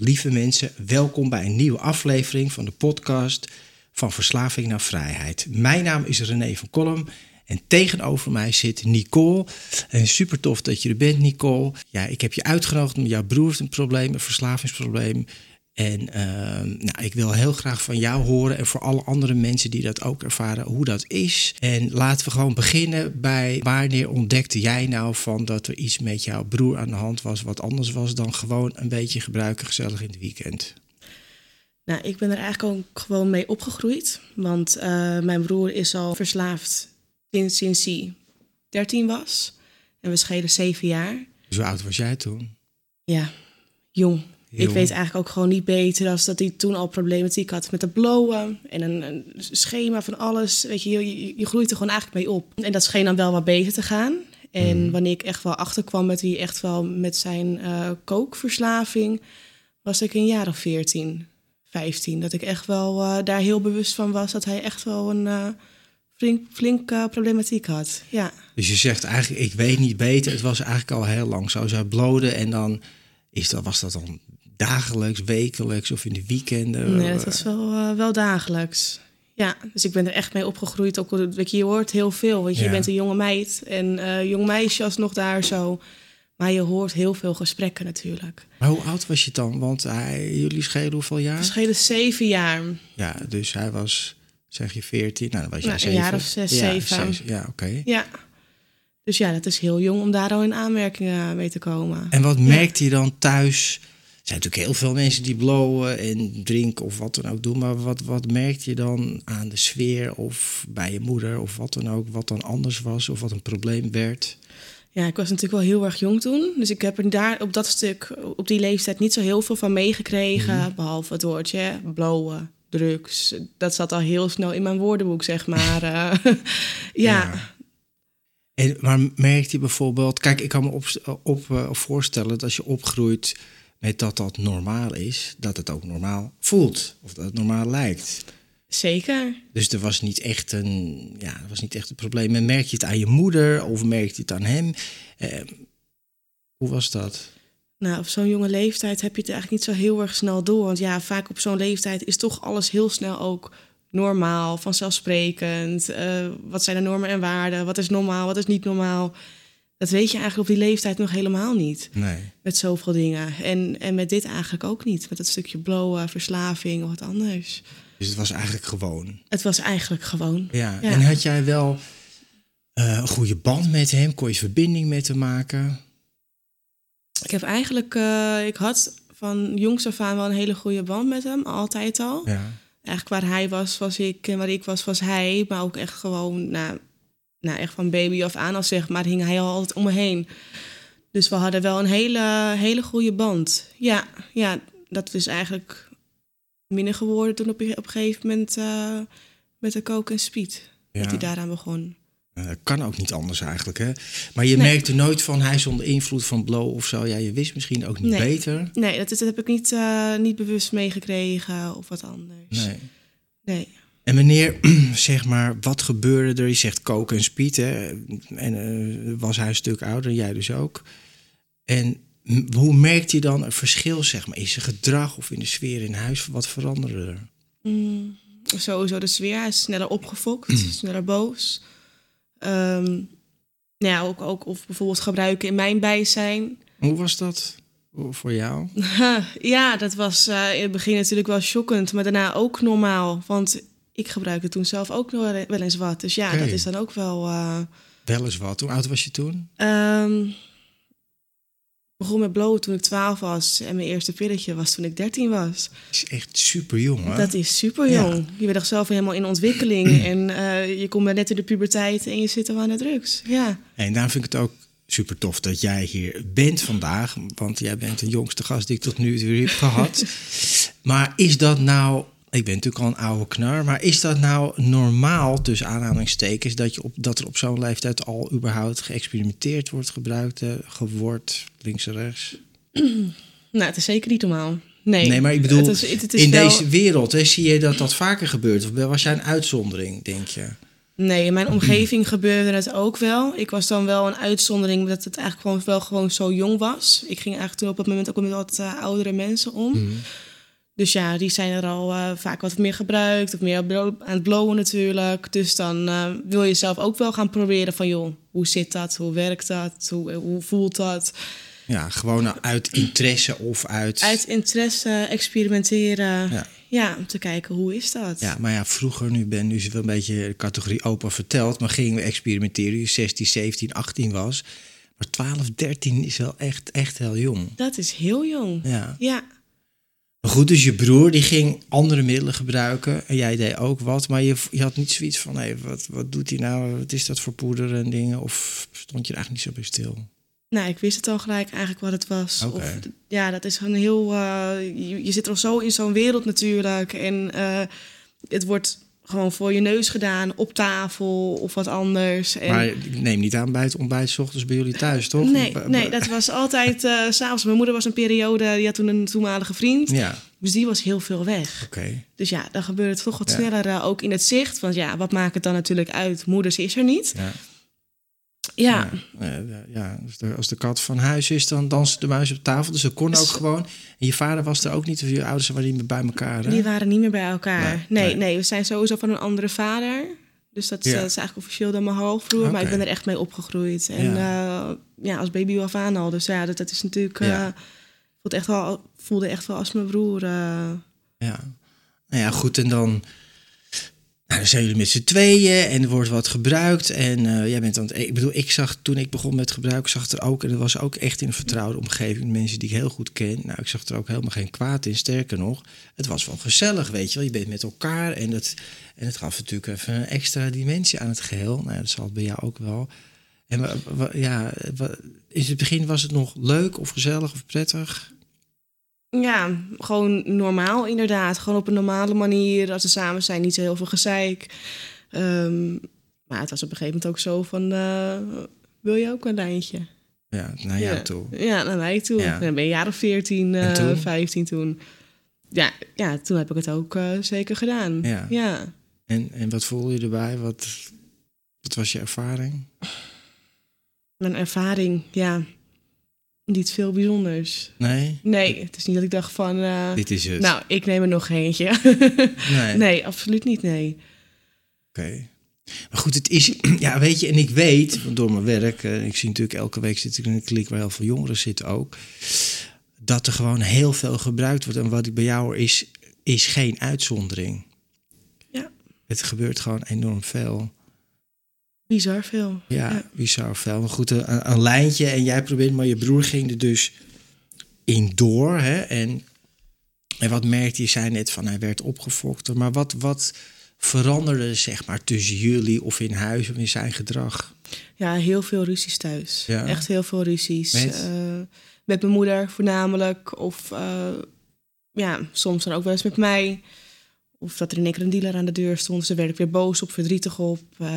Lieve mensen, welkom bij een nieuwe aflevering van de podcast van Verslaving naar Vrijheid. Mijn naam is René van Kolm en tegenover mij zit Nicole. En super tof dat je er bent, Nicole. Ja, ik heb je uitgenodigd omdat jouw broer heeft een probleem, een verslavingsprobleem. En ehm, nou, ik wil heel graag van jou horen en voor alle andere mensen die dat ook ervaren, hoe dat is. En laten we gewoon beginnen bij wanneer ontdekte jij nou van dat er iets met jouw broer aan de hand was wat anders was dan gewoon een beetje gebruiken gezellig in het weekend? Nou, ik ben er eigenlijk ook gewoon mee opgegroeid. Want uh, mijn broer is al verslaafd sinds, sinds hij 13 was. En we schelen zeven jaar. Hoe oud was jij toen? Ja, jong. Ik weet eigenlijk ook gewoon niet beter dan dat hij toen al problematiek had met de blowen en een, een schema van alles. Weet je, je, je, groeit er gewoon eigenlijk mee op. En dat scheen dan wel wat beter te gaan. En mm. wanneer ik echt wel achterkwam met hij echt wel met zijn uh, kookverslaving, was ik een jaar of 14, 15. Dat ik echt wel uh, daar heel bewust van was dat hij echt wel een uh, flink, flinke problematiek had. Ja. Dus je zegt eigenlijk, ik weet niet beter. Het was eigenlijk al heel lang zo. Zij bloden en dan is dat, was dat dan dagelijks, wekelijks of in de weekenden? Nee, het was wel, uh, wel dagelijks. Ja, dus ik ben er echt mee opgegroeid. Ook, weet je, je hoort heel veel. Want je, bent een jonge meid en uh, jong meisje alsnog daar zo. Maar je hoort heel veel gesprekken natuurlijk. Maar hoe oud was je dan? Want hij, jullie schelen hoeveel jaar? We schelen zeven jaar. Ja, dus hij was, zeg je, veertien? Nou, dan was jij nou, zeven. Een jaar of zes, ja, zeven. Zes, ja, oké. Ja. Dus ja, dat is heel jong om daar al in aanmerking mee te komen. En wat merkte je dan thuis? Zijn natuurlijk heel veel mensen die blowen en drinken of wat dan ook doen. Maar wat, wat merk je dan aan de sfeer of bij je moeder of wat dan ook, wat dan anders was of wat een probleem werd? Ja, ik was natuurlijk wel heel erg jong toen. Dus ik heb er daar op dat stuk, op die leeftijd, niet zo heel veel van meegekregen. Mhm. Behalve het woordje blowen, drugs. Dat zat al heel snel in mijn woordenboek, zeg maar. Eh, ja. ja. En, maar merkt je bijvoorbeeld, kijk, ik kan me op, op, uh, voorstellen dat als je opgroeit met dat dat normaal is, dat het ook normaal voelt of dat het normaal lijkt. Zeker. Dus er was niet echt een, ja, er was niet echt een probleem. En merk je het aan je moeder of merk je het aan hem? Eh, hoe was dat? Nou, op zo'n jonge leeftijd heb je het eigenlijk niet zo heel erg snel door. Want ja, vaak op zo'n leeftijd is toch alles heel snel ook normaal, vanzelfsprekend. Uh, wat zijn de normen en waarden? Wat is normaal? Wat is niet normaal? Dat weet je eigenlijk op die leeftijd nog helemaal niet. Nee. Met zoveel dingen. En, en met dit eigenlijk ook niet. Met dat stukje blowen, verslaving of wat anders. Dus het was eigenlijk gewoon. Het was eigenlijk gewoon. Ja. En had jij wel uh, een goede band met hem? Kon je verbinding met hem maken? Ik heb eigenlijk, uh, ik had van jongs af aan wel een hele goede band met hem, altijd al. Ja. Eigenlijk waar hij was, was ik. En waar ik was, was hij. Maar ook echt gewoon, nou, nou, echt van baby af aan al zeg maar, hing hij al altijd om me heen. Dus we hadden wel een hele, hele goede band. Ja, ja, dat is eigenlijk minder geworden toen op, op een gegeven moment uh, met de coke en speed. Ja. Dat hij daaraan begon. Uh, kan ook niet anders eigenlijk, hè? Maar je merkte nooit van hij is onder invloed van blow of zo. Ja, je wist misschien ook niet beter. Nee, dat, dat heb ik niet, uh, niet bewust meegekregen of wat anders. Nee. Nee. En wanneer, zeg maar, wat gebeurde er? Je zegt koken en speed, hè? En uh, was hij een stuk ouder, jij dus ook. En hoe merkt je dan een verschil, zeg maar, in zijn gedrag of in de sfeer in huis? Wat veranderde er? Mm, sowieso de sfeer. Hij is sneller opgefokt, mm. sneller boos. Um, ja, ook, ook of bijvoorbeeld gebruiken in mijn bijzijn. Hoe was dat? voor jou? ja, dat was eh, in het begin natuurlijk wel shockend, maar daarna ook normaal. Want ik gebruikte toen zelf ook wel eens wat. Dus ja, dat is dan ook wel... eh, Wel eens wat. Hoe oud was je toen? ik begon met blowen toen ik 12 was. En mijn eerste pilletje was toen ik 13 was. is echt super jong, hè? Dat is super jong. Je bent toch zelf helemaal in ontwikkeling. en eh, je komt net in de puberteit en je zit al aan de drugs. Ja. En daarom vind ik het ook super tof dat jij hier bent vandaag. Want jij bent de jongste gast die ik tot nu toe heb gehad. maar is dat nou... Ik ben natuurlijk al een oude knar. Maar is dat nou normaal, tussen aanhalingstekens... dat, je op, dat er op zo'n leeftijd al überhaupt geëxperimenteerd wordt, gebruikt eh, geword, links en rechts? Nou, het is zeker niet normaal. Nee, Nee, maar ik bedoel, het is, het, het is in wel- deze wereld hè, zie je dat dat vaker gebeurt. Of was jij een uitzondering, denk je? Nee, in mijn omgeving gebeurde het ook wel. Ik was dan wel een uitzondering dat het eigenlijk gewoon wel gewoon zo jong was. Ik ging eigenlijk toen op dat moment ook met wat eh, oudere mensen om. Dus ja, die zijn er al eh, vaak wat meer gebruikt, of meer aan het blowen natuurlijk. Dus dan eh, wil je zelf ook wel gaan proberen van joh, hoe zit dat? Hoe werkt dat? Hoe, hoe voelt dat? Ja, gewoon uit interesse of uit... Uit interesse experimenteren. Ja. Ja. om te kijken hoe is dat? Ja, maar ja, vroeger, nu ben nu is het wel een beetje de categorie opa verteld, maar gingen we experimenteren, je 16, 17, 18 was. Maar 12, 13 is wel echt, echt heel jong. Dat is heel jong. Ja. Ja. Maar goed, dus je broer die ging andere middelen gebruiken en jij deed ook wat, maar je, je had niet zoiets van, hé, wat, wat doet hij nou, wat is dat voor poeder en dingen? Of stond je er eigenlijk niet zo bij stil? Nou, ik wist het al gelijk eigenlijk wat het was. Oké. Of, ja, dat is gewoon heel. eh, je, je zit er al zo in zo'n wereld natuurlijk. En eh, het wordt gewoon voor je neus gedaan op tafel of wat anders. En, Maar ik neem niet aan bij het ontbijt 's ochtends bij jullie thuis, toch? nee, nee, dat was altijd eh, s s'avonds. Mijn moeder was een periode, die had toen een toenmalige vriend. Ja, Dus die was heel veel weg. oké. Dus ja, dan gebeurt het toch wat Ja. sneller eh, ook in het zicht. Want ja, wat maakt het dan natuurlijk uit? Moeders is er niet. Ja. Ja, Ja, als, de, als de kat van huis is, dan danst de muis op tafel. Dus dat kon ook Dus- gewoon. En je vader was er ook niet, of je ouders waren niet meer bij elkaar. Hè? Die waren niet meer bij elkaar. Nee, Nee, nee. nee, we zijn sowieso van een andere vader. Dus dat, is- dat is eigenlijk officieel dan mijn halfbroer. Maar ik ben er echt mee opgegroeid. En ja, ja als baby af aan al. Dus ja, dat, dat is natuurlijk... Ja. eh, voelt echt wel, voelde echt wel als mijn broer. eh. Ja. Nou ja, goed. En dan, nou, dan zijn jullie met z'n tweeën en er wordt wat gebruikt. En eh, jij bent dan. Ik bedoel, ik zag toen ik begon met gebruik, zag er ook. En dat was ook echt in een vertrouwde omgeving. Mensen die ik heel goed ken. Nou, ik zag er ook helemaal geen kwaad in. Sterker nog, het was wel gezellig, weet je wel. Je bent met elkaar en dat. En het gaf natuurlijk even een extra dimensie aan het geheel. Nou, dat zal bij jou ook wel. En ja, in het begin was het nog leuk of gezellig of prettig? Ja, gewoon normaal inderdaad. Gewoon op een normale manier. Als we samen zijn, niet zo heel veel gezeik. Ehm, maar het was op een gegeven moment ook zo van... eh, wil je ook een lijntje? Ja, naar jou toe. Ja, naar mij toe. Ja. Dan ben je jaar of 14, En eh toen? 15 toen. Ja, ja, toen heb ik het ook eh, zeker gedaan. Ja. ja. En, en wat voel je erbij? Wat, wat was je ervaring? Mijn ervaring, ja, niet veel bijzonders. Nee? Nee, het is niet dat ik dacht van... eh, Dit is het. nou, ik neem er nog eentje. nee. nee, absoluut niet, nee. Oké. Maar goed, het is... Ja, weet je, en ik weet, want door mijn werk... eh, ik zie natuurlijk elke week zit ik in een klik waar heel veel jongeren zitten ook... dat er gewoon heel veel gebruikt wordt. En wat ik bij jou hoor is, is geen uitzondering. Ja. Het gebeurt gewoon enorm veel. Bizar veel. Ja, Ja. bizar veel. Maar goed, een, een lijntje en jij probeert, maar je broer ging er dus in door. Hè? En, en wat merkte je? zei net van hij werd opgefokter. Maar wat, wat veranderde zeg maar tussen jullie of in huis of in zijn gedrag? Ja, heel veel ruzies thuis. Ja. Echt heel veel ruzies. Met? Eh, met mijn moeder voornamelijk. Of eh, ja, soms dan ook wel eens met mij. Of dat er in één keer een dealer aan de deur stond. Ze werd ik weer boos op, verdrietig op. Eh,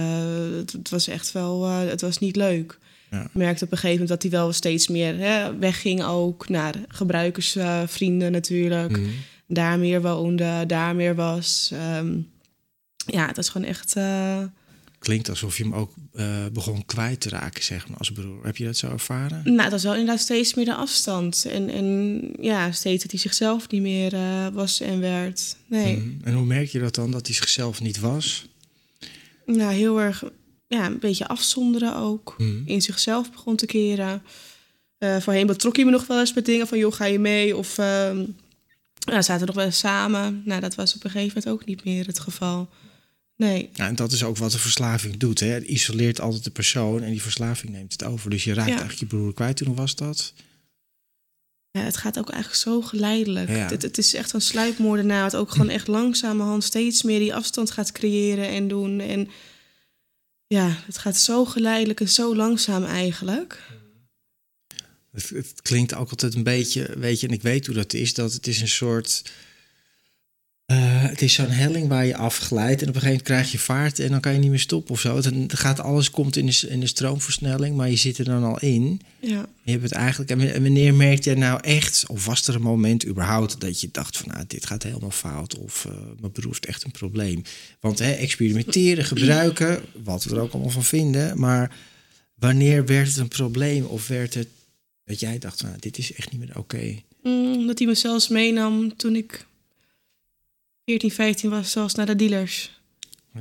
het, het was echt wel, eh, het was niet leuk. Ja. Ik merkte op een gegeven moment dat hij wel steeds meer hè, wegging ook. Naar gebruikersvrienden natuurlijk. Mhm. Daar meer woonde, daar meer was. Ehm, ja, het was gewoon echt... Klinkt alsof je hem ook eh, begon kwijt te raken, zeg maar, als broer. Heb je dat zo ervaren? Nou, dat is wel inderdaad steeds meer de afstand. En, en ja, steeds dat hij zichzelf niet meer eh, was en werd. Nee, Mhm. En hoe merk je dat dan, dat hij zichzelf niet was? nou heel erg, ja, een beetje afzonderen ook. Mhm. In zichzelf begon te keren. Uh, voorheen betrok hij me nog wel eens met dingen van, joh, ga je mee? Of uh, nou, zaten we nog wel eens samen. Nou, dat was op een gegeven moment ook niet meer het geval. Nee. Ja, en dat is ook wat de verslaving doet. Hè? Het isoleert altijd de persoon en die verslaving neemt het over. Dus je raakt eigenlijk je broer kwijt. Toen was dat? Ja, het gaat ook eigenlijk zo geleidelijk. Het, het, is echt een sluipmoordenaar. Het ook gewoon echt langzamerhand steeds meer die afstand gaat creëren en doen. En ja, het gaat zo geleidelijk en zo langzaam eigenlijk. Het, het, klinkt ook altijd een beetje, weet je, en ik weet hoe dat is, dat het is een soort uh, het is zo'n helling waar je afglijdt en op een gegeven moment krijg je vaart en dan kan je niet meer stoppen of zo. Dan gaat alles komt in de, in de stroomversnelling, maar je zit er dan al in. Ja. Je hebt het eigenlijk. En wanneer merk je nou echt, of was er een moment überhaupt dat je dacht van, nou, dit gaat helemaal fout of uh, mijn broer heeft echt een probleem? Want hè, experimenteren, gebruiken, wat we er ook allemaal van vinden, maar wanneer werd het een probleem of werd het dat jij dacht van, nou, dit is echt niet meer oké? Mm, dat hij me zelfs meenam toen ik 14, 15 was, zelfs naar de dealers.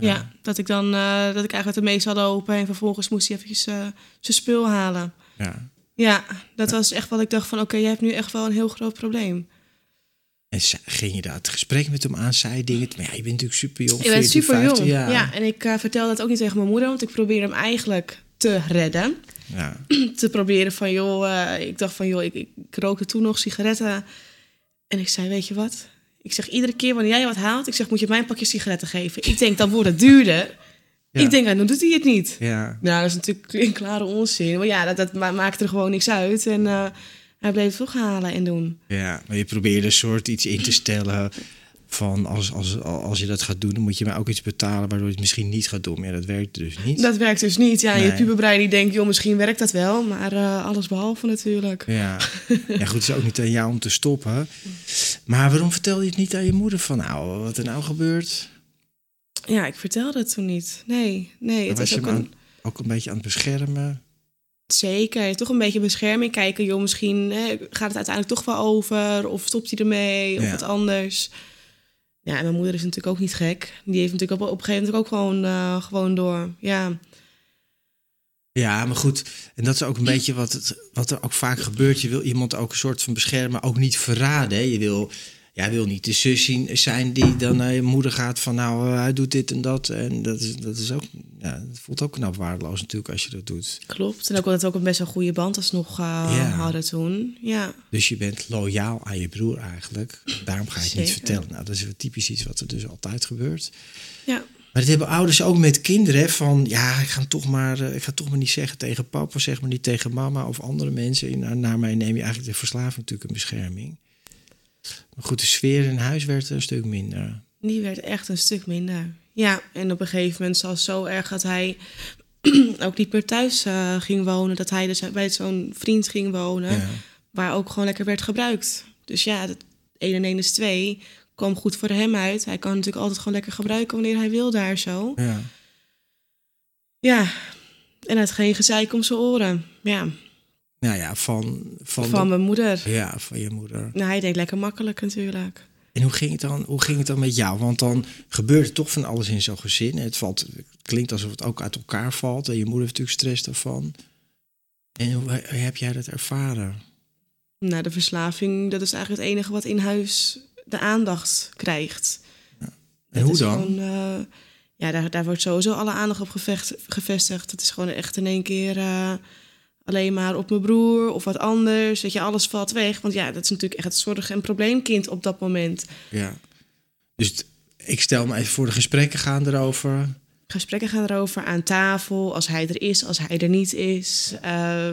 Ja, dat ik dan uh, dat ik eigenlijk de meest had lopen en vervolgens moest hij eventjes uh, zijn spul halen. Ja, ja dat was echt wat ik dacht van oké, okay, je hebt nu echt wel een heel groot probleem. En ging je daar het gesprek met hem aan, zei dingen. Maar ja, je bent natuurlijk super jong. Je bent super jong. Ja. ja, en ik uh, vertelde dat ook niet tegen mijn moeder, want ik probeerde hem eigenlijk te redden. Ja. te proberen van joh, ik dacht van joh, ik, ik rookte toen nog sigaretten. En ik zei, weet je wat? Ik zeg iedere keer wanneer jij wat haalt, ik zeg moet je mij een pakje sigaretten geven. Ik denk dan wordt het duurder. Ik denk, dan doet hij het niet. Ja. Nou, dat is natuurlijk een klare onzin. Maar ja, dat, dat maakt er gewoon niks uit. En uh, hij bleef het toch halen en doen. Ja, maar je probeerde een soort iets in te stellen van als, als, als je dat gaat doen, dan moet je mij ook iets betalen waardoor je het misschien niet gaat doen. Maar dat werkt dus niet. Dat werkt dus niet. Ja, nee. je puberbrein die denkt, joh, misschien werkt dat wel, maar uh, alles behalve natuurlijk. Ja. ja, goed, het is ook niet aan jou om te stoppen. Maar waarom vertelde je het niet aan je moeder van, nou, wat er nou gebeurt? Ja, ik vertelde het toen niet. Nee, nee. Het was, was ook, een... ook een beetje aan het beschermen. Zeker, toch een beetje bescherming. Kijken, joh, misschien hè, gaat het uiteindelijk toch wel over. Of stopt hij ermee, of ja. wat anders. Ja, en mijn moeder is natuurlijk ook niet gek. Die heeft natuurlijk op, op een gegeven moment ook gewoon, uh, gewoon door. Ja. Ja, maar goed. En dat is ook een beetje wat, het, wat er ook vaak gebeurt. Je wil iemand ook een soort van beschermen, maar ook niet verraden. Hè? Je wil jij wil niet de zus zien, zijn die dan naar je moeder gaat van nou, uh, hij doet dit en dat. En dat is, dat is ook, ja, dat voelt ook knap waardeloos natuurlijk als je dat doet. Klopt. En ook dat ook een best wel goede band alsnog uh, ja. hadden toen. Ja. Dus je bent loyaal aan je broer eigenlijk. Daarom ga je het niet vertellen. Nou, dat is typisch iets wat er dus altijd gebeurt. Ja. Maar dat hebben ouders ook met kinderen. Van ja, ik ga, toch maar, ik ga toch maar niet zeggen tegen papa, zeg maar niet tegen mama of andere mensen. Naar mij neem je eigenlijk de verslaving natuurlijk een bescherming. Maar goed, de sfeer in huis werd een stuk minder. Die werd echt een stuk minder. Ja, en op een gegeven moment zelfs zo erg dat hij ook niet meer thuis uh, ging wonen. Dat hij dus bij zo'n vriend ging wonen, ja. waar ook gewoon lekker werd gebruikt. Dus ja, dat 1 en 1 is 2 kwam goed voor hem uit. Hij kan natuurlijk altijd gewoon lekker gebruiken wanneer hij wil daar zo. Ja. Ja, en het geen gezeik om zijn oren. Ja. Nou ja, van... Van, van de, mijn moeder. Ja, van je moeder. Nou, hij deed lekker makkelijk natuurlijk. En hoe ging, het dan, hoe ging het dan met jou? Want dan gebeurt er toch van alles in zo'n gezin. Het, valt, het klinkt alsof het ook uit elkaar valt. En je moeder heeft natuurlijk stress daarvan. En hoe heb jij dat ervaren? Nou, de verslaving, dat is eigenlijk het enige wat in huis de aandacht krijgt. Ja. En hoe dan? Gewoon, uh, ja, daar, daar wordt sowieso alle aandacht op gevecht, gevestigd. Het is gewoon echt in één keer... Uh, alleen maar op mijn broer of wat anders. Dat je, alles valt weg. Want ja, dat is natuurlijk echt het zorg- en probleemkind op dat moment. Ja. Dus ik stel me even voor, de gesprekken gaan erover. Gesprekken gaan erover aan tafel, als hij er is, als hij er niet is. Uh,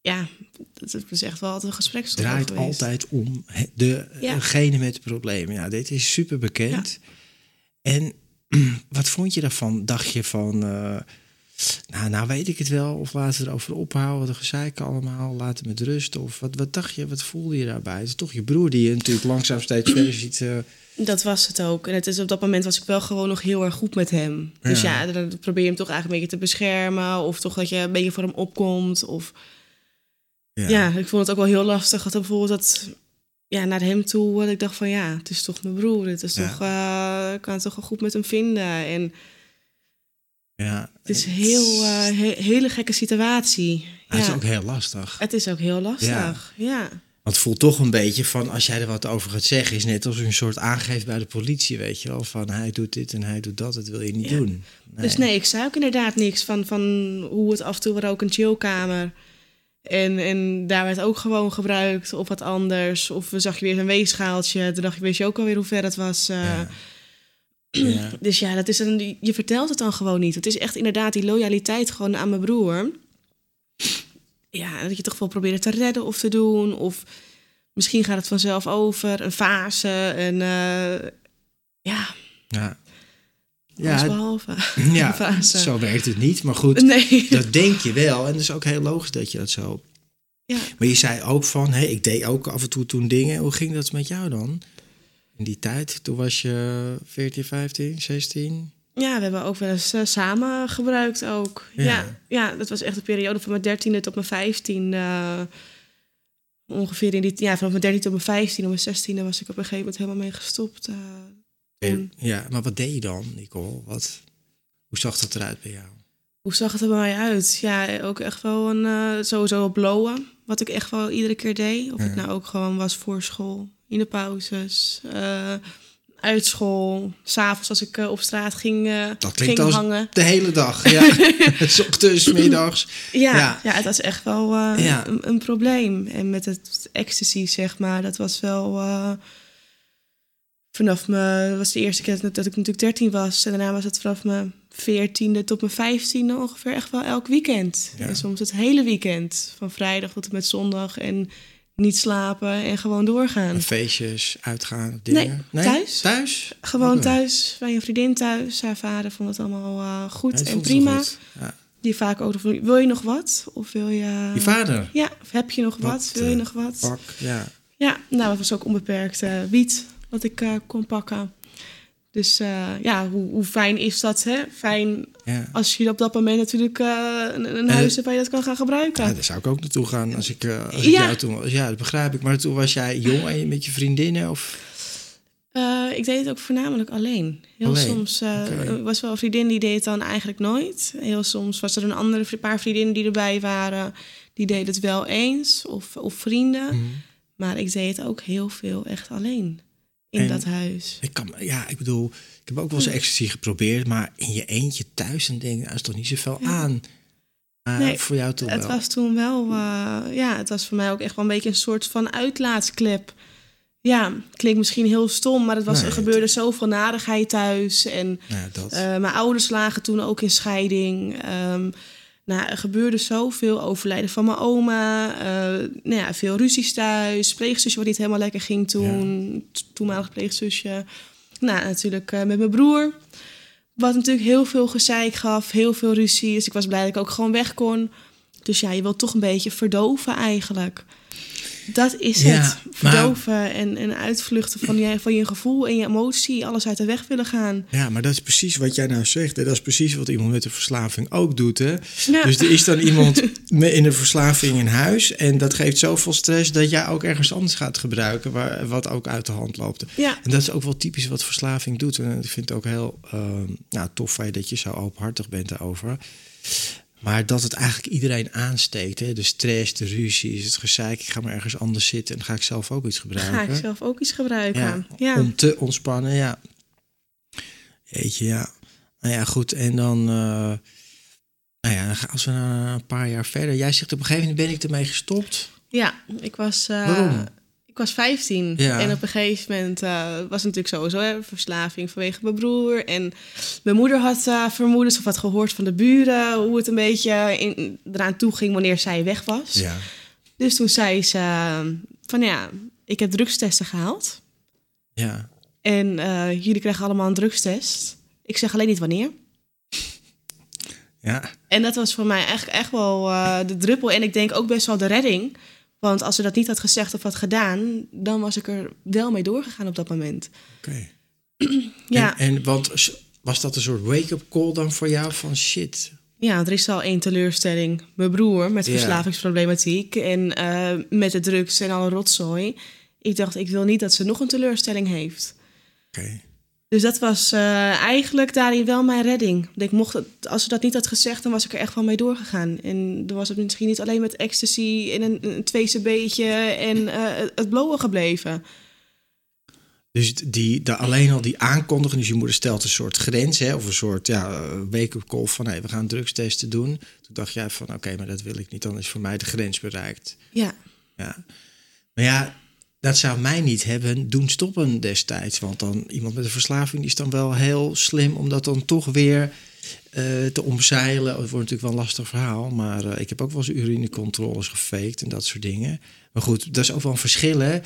ja, dat is echt wel altijd een gesprek. Draait geweest. altijd om degene ja. met het probleem. Ja, dit is super bekend. Ja. En wat vond je daarvan? Dacht je van... Uh, nou, nou weet ik het wel. Of laten we erover ophouden. De gezeik allemaal. Laten we met rust. Of wat, wat dacht je? Wat voelde je daarbij? Het is toch je broer die je natuurlijk langzaam steeds verder ziet. Uh... Dat was het ook. En het is, op dat moment was ik wel gewoon nog heel erg goed met hem. Ja. Dus ja, dan probeer je hem toch eigenlijk een beetje te beschermen. Of toch dat je een beetje voor hem opkomt. Of... Ja. ja, ik vond het ook wel heel lastig. Dat bijvoorbeeld dat ja, naar hem toe. Dat ik dacht van ja, het is toch mijn broer. Het is ja. toch, uh, ik kan het toch wel goed met hem vinden. En Ja. Het is een heel, uh, he hele gekke situatie. Ja. Het is ook heel lastig. Het is ook heel lastig, ja. ja. Want het voelt toch een beetje van, als jij er wat over gaat zeggen, is net als een soort aangeeft bij de politie, weet je wel. Van hij doet dit en hij doet dat, dat wil je niet doen. Nee. Dus nee, ik zei ook inderdaad niks van, van hoe het af en toe was ook een chillkamer. En, en daar werd ook gewoon gebruikt of wat anders. Of zag je weer een weegschaaltje. Toen dacht je, wist je ook alweer hoe ver het was. Uh, ja. Dus ja, dat is een, je vertelt het dan gewoon niet. Het is echt inderdaad die loyaliteit gewoon aan mijn broer. Ja, dat je toch wel probeert te redden of te doen. Of misschien gaat het vanzelf over. Een fase. En uh, ja. Ja. Ja, behalve. Ja, fase. zo werkt het niet. Maar goed, nee. dat denk je wel. En het is ook heel logisch dat je dat zo... Ja. Maar je zei ook van, hé, hey, ik deed ook af en toe toen dingen. Hoe ging dat met jou dan? In die tijd, toen was je 14, 15, 16? Ja, we hebben ook wel eens uh, samen gebruikt ook. Ja. ja. dat was echt een periode van mijn 13e tot mijn 15 uh, ongeveer in die ja, vanaf mijn 13 tot mijn 15 en mijn 16e was ik op een gegeven moment helemaal mee gestopt. Uh, ja, maar wat deed je dan, Nicole? Wat, hoe zag dat eruit bij jou? Hoe zag het er bij mij uit? Ja, ook echt wel een sowieso blowen. Wat ik echt wel iedere keer deed. Of het nou ook gewoon was voor school in de pauzes, uh, uit school, s'avonds als ik uh, op straat ging, uh, dat klinkt ging als hangen. De hele dag, ja. Ochtends, middags. Ja, ja, ja. het was echt wel ja. een, een, probleem. En met het ecstasy, zeg maar, dat was wel... vanaf me was de eerste keer dat ik natuurlijk 13 was. En daarna was het vanaf mijn 14e tot mijn 15e ongeveer echt wel elk weekend. En soms het hele weekend. Van vrijdag tot en met zondag. En niet slapen en gewoon doorgaan. Feestjes, uitgaan, dingen? Nee, thuis. Thuis? Gewoon thuis, bij een vriendin thuis. Haar vader vond het allemaal uh, goed en prima. Goed. Ja. Die vaak ook wil je nog wat? Of wil je... Je vader? Ja, of heb je nog wat? wat wil je uh, nog wat? Pak, ja. Ja, nou, het was ook onbeperkt uh, wiet wat ik kon pakken. Dus uh, ja, hoe, hoe, fijn is dat? Hè? Fijn ja. als je op dat moment natuurlijk uh, een, een huis hebt waar je dat kan gaan gebruiken. Ja, daar zou ik ook naartoe gaan als ik, uh, als ja. Ik jou toen was. Ja, dat begrijp ik. Maar toen was jij jong en je met je vriendinnen? Of? ik deed het ook voornamelijk alleen. Heel alleen. soms okay. was wel een vriendin die deed het dan eigenlijk nooit. Heel soms was er een andere paar vriendinnen die erbij waren. Die deden het wel eens. Of, of vrienden. Mm. Maar ik deed het ook heel veel echt alleen in en dat huis. Ik kan, ja, ik bedoel, ik heb ook wel eens ecstasy geprobeerd, maar in je eentje thuis en denk, er is toch niet zoveel ja. aan. Uh, nee, voor jou toen het wel. was toen wel, uh, ja, het was voor mij ook echt wel een beetje een soort van uitlaatsklep. Ja, klinkt misschien heel stom, maar het was, nee, er gebeurde het... zoveel nadigheid thuis. En ja, dat. Uh, mijn ouders lagen toen ook in scheiding. Um, nou, er gebeurde zoveel. Overlijden van mijn oma. Uh, nou ja, veel ruzies thuis. Pleegzusje wat niet helemaal lekker ging toen. Ja. Toenmalig pleegzusje. Nou, natuurlijk uh, met mijn broer. Wat natuurlijk heel veel gezeik gaf. Heel veel ruzie. Dus ik was blij dat ik ook gewoon weg kon. Dus ja, je wilt toch een beetje verdoven eigenlijk. Dat is ja, het. Verdoven maar, en, en uitvluchten van je, van je gevoel en je emotie. Alles uit de weg willen gaan. Ja, maar dat is precies wat jij nou zegt. Hè? Dat is precies wat iemand met een verslaving ook doet. Hè? Ja. Dus er is dan iemand in een verslaving in huis. En dat geeft zoveel stress dat jij ook ergens anders gaat gebruiken. Waar, wat ook uit de hand loopt. Ja. En dat is ook wel typisch wat verslaving doet. En ik vind het ook heel uh, nou, tof dat je zo openhartig bent daarover. Maar dat het eigenlijk iedereen aansteekt. Hè? De stress, de ruzie, het gezeik. Ik ga maar ergens anders zitten en ga ik zelf ook iets gebruiken. Ga ik zelf ook iets gebruiken. Ja, ja. Om te ontspannen, ja. Jeetje, ja. Nou ja, goed. En dan... Uh, nou ja, als we een paar jaar verder... Jij zegt op een gegeven moment ben ik ermee gestopt. Ja, ik was... Uh, Waarom? Ik was 15 ja. en op een gegeven moment uh, was het natuurlijk sowieso hè, verslaving vanwege mijn broer. En mijn moeder had uh, vermoedens of had gehoord van de buren hoe het een beetje in, eraan toe ging wanneer zij weg was. Ja. Dus toen zei ze uh, van ja, ik heb drugstesten gehaald. Ja. En uh, jullie krijgen allemaal een drugstest. Ik zeg alleen niet wanneer. Ja. En dat was voor mij echt, echt wel de druppel. En ik denk ook best wel de redding. Want als ze dat niet had gezegd of had gedaan, dan was ik er wel mee doorgegaan op dat moment. Oké. Okay. ja. En, en want was dat een soort wake-up call dan voor jou van shit? Ja, er is al één teleurstelling. Mijn broer met verslavingsproblematiek en uh, met de drugs en alle rotzooi. Ik dacht, ik wil niet dat ze nog een teleurstelling heeft. Oké. Okay. Dus dat was eh, eigenlijk daarin wel mijn redding. Want Ik mocht, het- als ze dat niet had gezegd, dan was ik er echt wel mee doorgegaan. En dan was het misschien niet alleen met ecstasy en een, een en eh, het blowen gebleven. Dus die, de, alleen al die aankondiging, dus je moeder stelt een soort grens, hè, of een soort ja, wake-up call van hey, we gaan drugstesten doen. Toen dacht jij van oké, maar dat wil ik niet, dan is voor mij de grens bereikt. Ja, Ja. Maar ja, dat zou mij niet hebben doen stoppen destijds. Want dan iemand met een verslaving is dan wel heel slim om dat dan toch weer eh, te omzeilen. Het wordt natuurlijk wel een lastig verhaal. Maar eh, ik heb ook wel eens urinecontroles gefaked en dat soort dingen. Maar goed, dat is ook wel een verschil. Hè?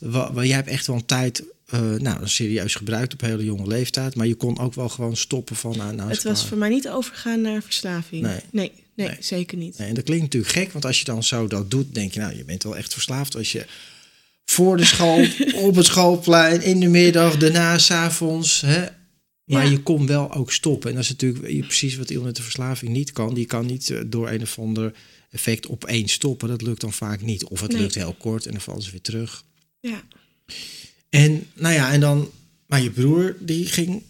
Wa- wa- jij hebt echt wel een tijd eh, nou, serieus gebruikt op hele jonge leeftijd. Maar je kon ook wel gewoon stoppen van... Nou, nou het was klaar. voor mij niet overgaan naar verslaving. Nee. nee, nee, Nee. zeker niet. Nee, en dat klinkt natuurlijk gek, want als je dan zo dat doet, denk je, nou, je bent wel echt verslaafd als je voor de school, op het schoolplein, in de middag, daarna, s'avonds. Maar Ja. je kon wel ook stoppen. En dat is natuurlijk precies wat iemand met de verslaving niet kan. Die kan niet eh, door een of ander effect opeens stoppen. Dat lukt dan vaak niet. Of het Nee. lukt heel kort en dan vallen ze weer terug. Ja. En nou ja, en dan, maar je broer, die ging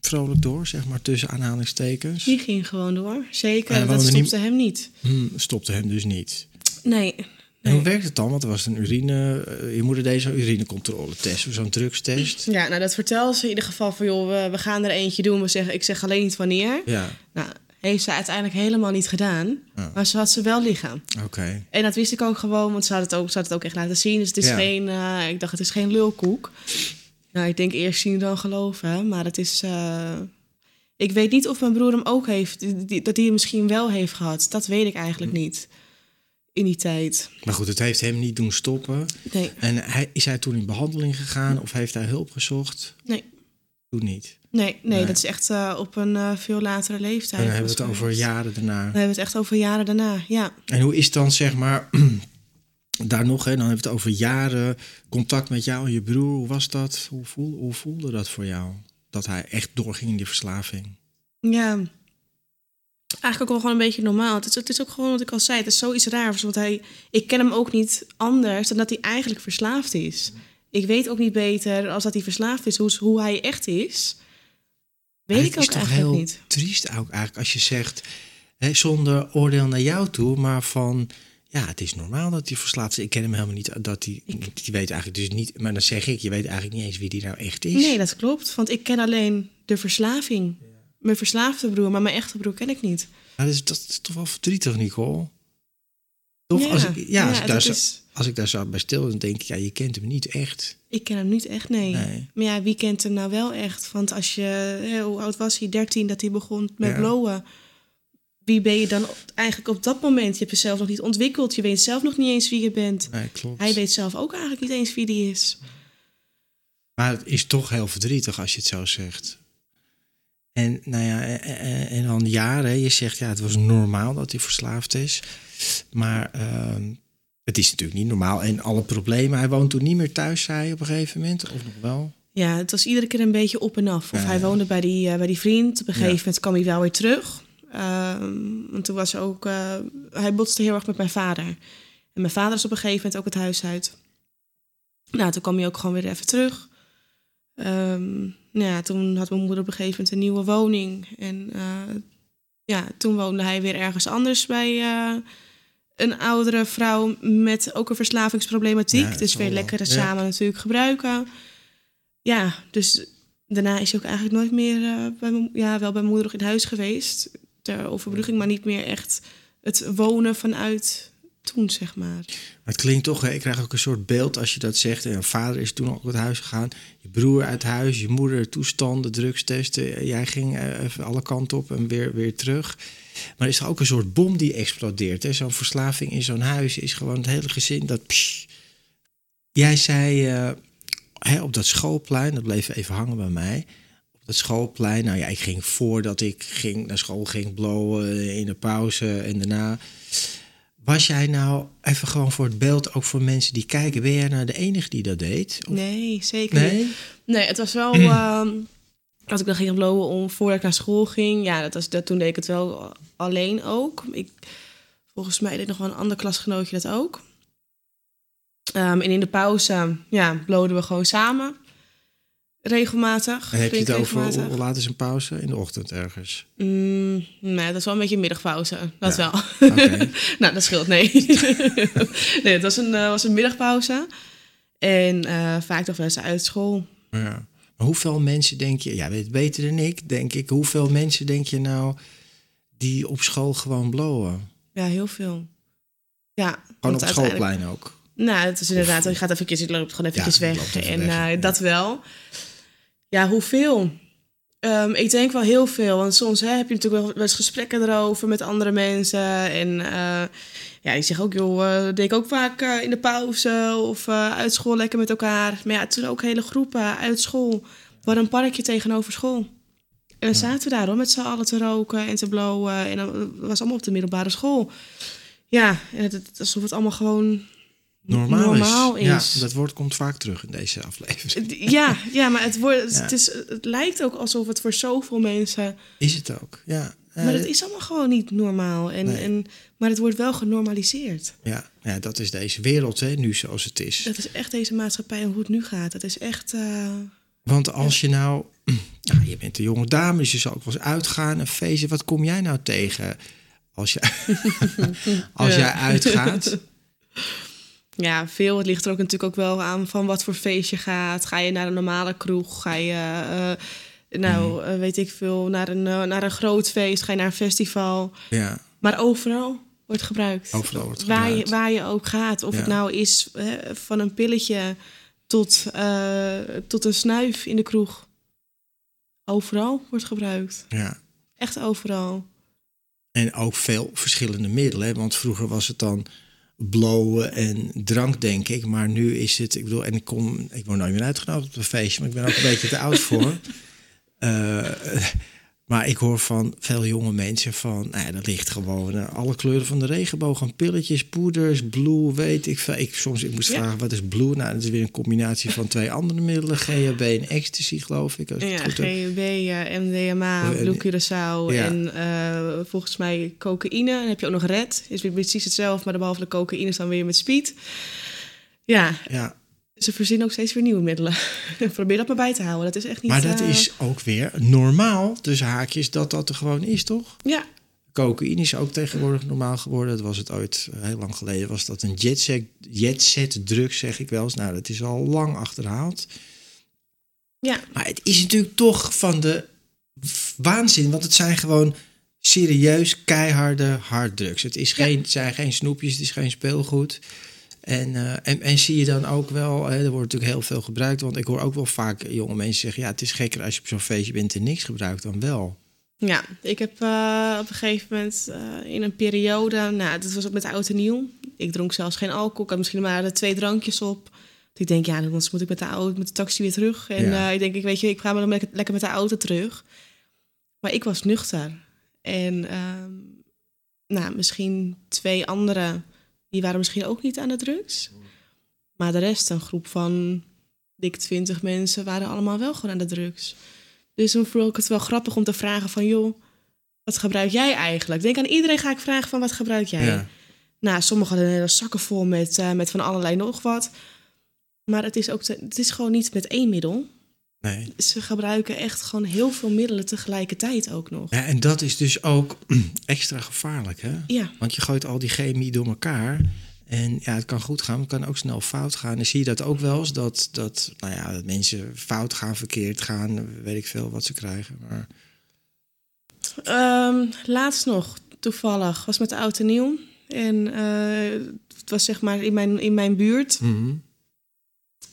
vrolijk door, zeg maar, tussen aanhalingstekens. Die ging gewoon door. Zeker, dat niet- stopte hem niet. Hm, stopte hem dus niet. Nee. En hoe nee. werkt het dan? Want er was een urine. eh, je moeder deed zo'n urinecontrole-test, zo'n drugstest. Ja, nou dat vertelde ze in ieder geval van... joh, we, we gaan er eentje doen. We zeggen, ik zeg alleen niet wanneer. Ja, Nou, heeft ze uiteindelijk helemaal niet gedaan. Maar ze had ze wel liggen. oké. En dat wist ik ook gewoon, want ze had het ook, ze had het ook echt laten zien. Dus het is Ja. geen, eh, ik dacht, het is geen lulkoek. Nou, ik denk eerst zien dan geloven. Maar het is, eh, ik weet niet of mijn broer hem ook heeft, dat hij hem misschien wel heeft gehad. Dat weet ik eigenlijk niet. In die tijd. Maar goed, het heeft hem niet doen stoppen. Nee, En hij, is hij toen in behandeling gegaan of heeft hij hulp gezocht? nee, Toen niet. nee, nee, Nee. dat is echt eh, op een eh, veel latere leeftijd. En dan hebben we het over jaren daarna. Dan hebben we het echt over jaren daarna, ja. En hoe is dan, zeg maar, daar nog, hè, dan hebben we het over jaren contact met jou en je broer. Hoe was dat? Hoe, voel, hoe voelde dat voor jou? Dat hij echt doorging in die verslaving? Ja. Eigenlijk ook wel gewoon een beetje normaal. Het is, het is ook gewoon wat ik al zei. Het is zoiets raars. Want hij, ik ken hem ook niet anders dan dat hij eigenlijk verslaafd is. Ik weet ook niet beter als dat hij verslaafd is. Hoe, hoe hij echt is. Weet ik het is ook toch eigenlijk heel niet. triest ook eigenlijk als je zegt, hè, zonder oordeel naar jou toe, maar van, ja, het is normaal dat hij verslaafd is. Ik ken hem helemaal niet, dat hij, die weet eigenlijk dus niet, maar dan zeg ik, je weet eigenlijk niet eens wie die nou echt is. Nee, dat klopt. Want ik ken alleen de verslaving. Mijn verslaafde broer, maar mijn echte broer ken ik niet. Dat, is, dat is toch wel verdrietig, Nicole? Toch? als ik, ja, als, ik daar dat zo, is- als ik daar zo bij stil, dan denk ik, ja, je kent hem niet echt. Ik ken hem niet echt, nee. Nee. Maar ja, wie kent hem nou wel echt? Want als je, hè, hoe oud was hij? 13 dat hij begon met Ja. blowen. Wie ben je dan op- eigenlijk op dat moment? Je hebt jezelf nog niet ontwikkeld. Je weet zelf nog niet eens wie je bent. Nee, klopt. Hij weet zelf ook eigenlijk niet eens wie die is. Maar het is toch heel verdrietig als je het zo zegt. En nou ja, en, en- en dan jaren, je zegt ja, het was normaal dat hij verslaafd is. Maar ehm, het is natuurlijk niet normaal. En alle problemen, hij woont toen niet meer thuis, zei hij op een gegeven moment, of nog wel? Ja, het was iedere keer een beetje op en af. Of Ja, hij ja. woonde bij die, eh, bij die vriend. Op een Ja. gegeven moment kwam hij wel weer terug. Ehm, want toen was ook... eh, hij botste heel erg met mijn vader. En mijn vader is op een gegeven moment ook het huis uit. Nou, toen kwam hij ook gewoon weer even terug. Ehm, nou ja, toen had mijn moeder op een gegeven moment een nieuwe woning. En eh, ja, toen woonde hij weer ergens anders bij eh, een oudere vrouw met ook een verslavingsproblematiek. Ja, dus weer wel. lekker Ja. samen natuurlijk gebruiken. Ja, dus daarna is hij ook eigenlijk nooit meer eh, bij mijn, ja, wel bij mijn moeder in huis geweest. Ter overbrugging, maar niet meer echt het wonen vanuit toen, zeg maar. Maar het klinkt toch, hè, ik krijg ook een soort beeld als je dat zegt. En vader is toen ook uit huis gegaan. Je broer uit huis, je moeder toestanden, drugstesten. Jij ging eh, alle kanten op en weer, weer terug. Maar is er ook een soort bom die explodeert. Zo'n verslaving in zo'n huis is gewoon het hele gezin dat... Jij zei eh, hè, op dat schoolplein, dat bleef even hangen bij mij. Op dat schoolplein, nou ja, ik ging voordat ik ging naar school ging blowen in de pauze en daarna... Was jij nou even gewoon voor het beeld, ook voor mensen die kijken, ben jij nou de enige die dat deed? Of- Nee, zeker niet. Nee? Het was wel. ehm, als ik dan ging blowen om voordat ik naar school ging, ja, dat was, dat, toen deed ik het wel alleen ook. Ik, volgens mij deed nog wel een ander klasgenootje dat ook. Ehm, en in de pauze, ja, bloden we gewoon samen. Regelmatig. En heb je het over hoe laat is een pauze? In de ochtend ergens. Mm, nee, dat is wel een beetje middagpauze. Dat Ja. wel. Oké. nou, dat scheelt, nee. nee, het was een, eh, was een middagpauze. En eh, vaak toch wel eens uit school. Ja. Maar hoeveel mensen denk je, ja, weet beter dan ik, denk ik. Hoeveel mensen denk je nou die op school gewoon blowen? Ja, heel veel. Ja, Gewoon op het schoolplein ook. Nou, het is inderdaad, je gaat even, je loopt gewoon eventjes Ja, je weg. loopt even en weg, eh, ja. dat wel. Ja, hoeveel? Ehm, ik denk wel heel veel. Want soms hè, heb je natuurlijk wel eens gesprekken erover met andere mensen. En eh, ja, die zeggen ook, joh, uh, deed ik ook vaak eh, in de pauze of uit school lekker met elkaar. Maar ja, toen ook hele groepen uit school. Hadden een parkje tegenover school. En dan zaten we daar hoor, met z'n allen te roken en te blowen. En dat was allemaal op de middelbare school. Ja, en het, het, alsof het allemaal gewoon Normaal, normaal is. is. Ja, dat woord komt vaak terug in deze aflevering. Ja, ja maar het, wordt, Ja. het, is, het lijkt ook alsof het voor zoveel mensen. Is het ook, ja. Ja, Maar het is allemaal gewoon niet normaal. En, Nee. en, maar het wordt wel genormaliseerd. ja, ja, dat is deze wereld hè, nu zoals het is. Dat is echt deze maatschappij en hoe het nu gaat. Dat is echt. eh, Want als je nou, ja, je bent een jonge dame, dus je zal ook wel eens uitgaan, een feestje. Wat kom jij nou tegen als, je, als jij uitgaat? ja, veel. Het ligt er ook natuurlijk ook wel aan van wat voor feest je gaat. Ga je naar een normale kroeg? Ga je, eh, nou, Mhm. eh, weet ik veel, naar een, eh, naar een groot feest? Ga je naar een festival? Ja, Maar overal wordt gebruikt. overal wordt waar, je, gebruikt. waar je ook gaat. Of Ja. het nou is hè, van een pilletje tot, tot een snuif in de kroeg. Overal wordt gebruikt. Ja. Echt overal. En ook veel verschillende middelen. Hè? Want vroeger was het dan blowen en drank, denk ik. Maar nu is het, ik bedoel, en ik kom, ik word nooit meer uitgenodigd op een feestje, maar ik ben ook een beetje te oud voor. Eh, maar ik hoor van veel jonge mensen van, nou ja, dat ligt gewoon eh, alle kleuren van de regenboog. aan pilletjes, poeders, blue, weet ik veel. Ik, soms ik moest Ja. vragen, wat is blue? Nou, dat is weer een combinatie van twee andere middelen. GHB en ecstasy, geloof ik. Als ik het Ja, goed. GHB, MDMA, en- Blue Curaçao Ja. en eh, volgens mij cocaïne. Dan heb je ook nog red. Is weer precies hetzelfde, maar behalve de cocaïne is dan weer met speed. Ja, Ja, ze verzinnen ook steeds weer nieuwe middelen. Probeer dat maar bij te houden. Dat is echt niet... maar dat eh, is ook weer normaal, tussen haakjes, dat dat er gewoon is, toch? Ja, Cocaïne is ook tegenwoordig normaal geworden. Dat was het ooit, eh, heel lang geleden, was dat een jetset, jetset drug, zeg ik wel eens. Nou, dat is al lang achterhaald. ja. Maar het is natuurlijk toch van de waanzin, want het zijn gewoon serieus keiharde harddrugs. Het, is geen, het zijn geen snoepjes, het is geen speelgoed. En, eh, en, en zie je dan ook wel, hè, er wordt natuurlijk heel veel gebruikt. Want ik hoor ook wel vaak jonge mensen zeggen... ja, het is gekker als je op zo'n feestje bent en niks gebruikt dan wel. Ja, ik heb eh, op een gegeven moment eh, in een periode, nou, dat was ook met oud en nieuw. Ik dronk zelfs geen alcohol, ik had misschien maar twee drankjes op. Dus ik denk, ja, dan moet ik met de, auto, met de taxi weer terug. En Ja. ik denk, ik weet je, ik ga maar lekker, lekker met de auto terug. Maar ik was nuchter. En ehm, nou, misschien twee anderen, die waren misschien ook niet aan de drugs. Maar de rest, een groep van dik twintig mensen, waren allemaal wel gewoon aan de drugs. Dus dan vond ik het wel grappig om te vragen van... joh, wat gebruik jij eigenlijk? Ik denk aan iedereen ga ik vragen van wat gebruik jij? Ja. Nou, sommigen hadden hele zakken vol met, eh, met van allerlei nog wat. Maar het is, ook te- het is gewoon niet met één middel. Nee. Ze gebruiken echt gewoon heel veel middelen tegelijkertijd ook nog. Ja, en dat is dus ook extra gevaarlijk, hè? Ja, Want je gooit al die chemie door elkaar. En ja, het kan goed gaan, maar het kan ook snel fout gaan. En zie je dat ook wel eens, dat, dat, nou ja, dat mensen fout gaan, verkeerd gaan, weet ik veel wat ze krijgen. Maar Ehm, laatst nog, toevallig, was met de oud en nieuw. En eh, het was zeg maar in mijn, in mijn buurt. Mhm.